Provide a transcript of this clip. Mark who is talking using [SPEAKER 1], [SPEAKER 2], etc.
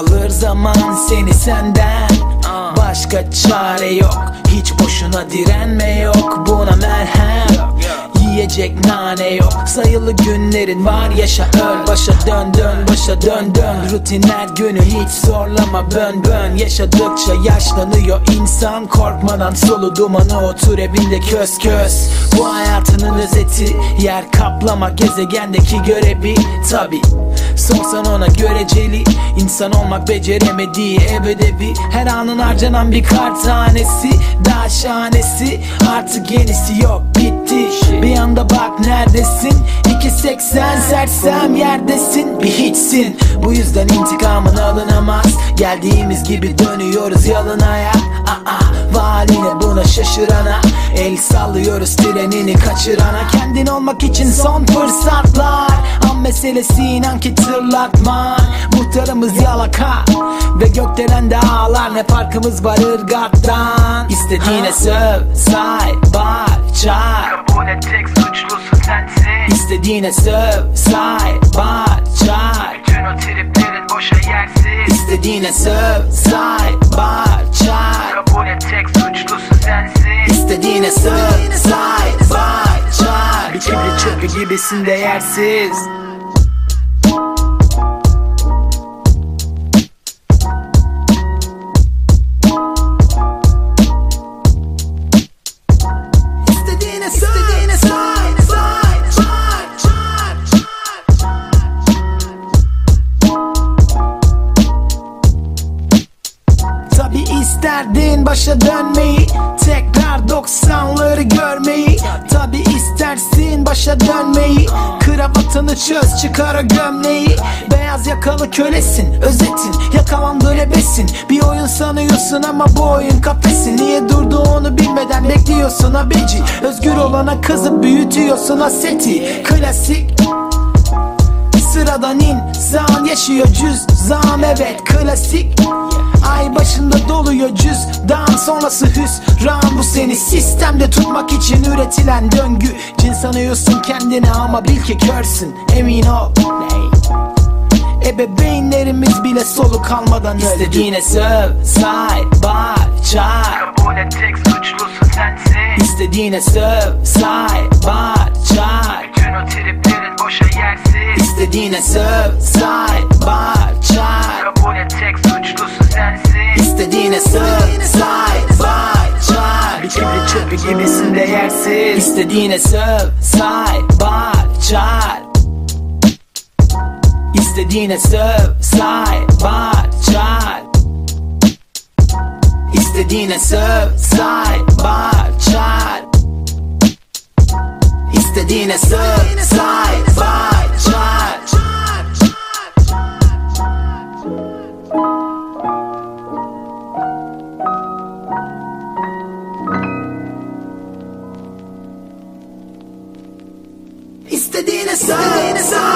[SPEAKER 1] Alır zaman seni senden. Başka çare yok. Hiç boşuna direnme yok. Buna merhem Yiyecek nane yok. Sayılı günlerin var yaşa öl. Başa dön dön başa dön dön. Rutin her günü hiç zorlama bön bön. Yaşadıkça yaşlanıyor insan. Korkmadan solu dumanı otur evinde köz köz Bu hayatının özeti Yer kaplama. Gezegendeki görevi Tabi Sorsan ona göreceli. İnsan olmak beceremediği ebedevi. Her anın harcanan bir kar tanesi Daha şahanesi Artık yenisi yok bitti Bir anda bak neredesin? 2.80 sersem yerdesin. Bir hiçsin. Bu yüzden intikamın alınamaz. Geldiğimiz gibi dönüyoruz yalınaya Aa, Valine buna şaşırana. El sallıyoruz trenini kaçırana. Kendin olmak için son fırsatlar. An meselesi inan ki tırlatma Muhtarımız yalaka. Ve gökdelen de ağlar Ne farkımız var ırgattan? İstediğine söv, say, bağır, çağır
[SPEAKER 2] Kabul et tek suçlusu sensin.
[SPEAKER 1] İstediğine söv, say, bağır, çağır
[SPEAKER 2] Bütün o triplerin boşa yersiz
[SPEAKER 1] İstediğine söv, say, bağır, çağır
[SPEAKER 2] Kabul et tek suçlusu sensin.
[SPEAKER 1] İstediğine söv, say, bağır, çağır Bir kibrit çöpü gibisin değersiz İstediğine çağır Tabi isterdin başa dönmeyi Tekrar 90'ları görmeyi. Tabi istersin başa dönmeyi. Kravatını çöz çıkar o gömleği. Beyaz yakalı kölesin özetin. Yakalandı lebesin Bir oyun sanıyorsun ama bu oyun kafesin. Niye durduğunu bilmeden bekliyorsun abeci Özgür olana kızı büyütüyorsun aseti Klasik Sıradan insan yaşıyor cüzdan evet klasik. Ay başında doluyor cüzdan sonrası hüsran. Bu seni sistemde tutmak için üretilen döngü. Cin sanıyorsun kendini ama bil ki körsün. Emin ol. Ebeveynlerimiz bile soluk almadan İstediğine söv, say, bağır, çağır
[SPEAKER 2] Kabul et tek suçlusu sensin.
[SPEAKER 1] İstediğine söv, say, bağır, İstediğine söv, say, bağır, çağır.
[SPEAKER 2] Kabul et tek suçlusu sensin.
[SPEAKER 1] İstediğine söv, say, bağır, çağır. Bir kibrit çöpü gibisin değersiz İstediğine söv, say, bağır, çağır. İstediğine söv, say, bağır, çağır. İstediğine söv, say, bağır, çağır. İstediğine söv, say, İstediğine söv, say, bağır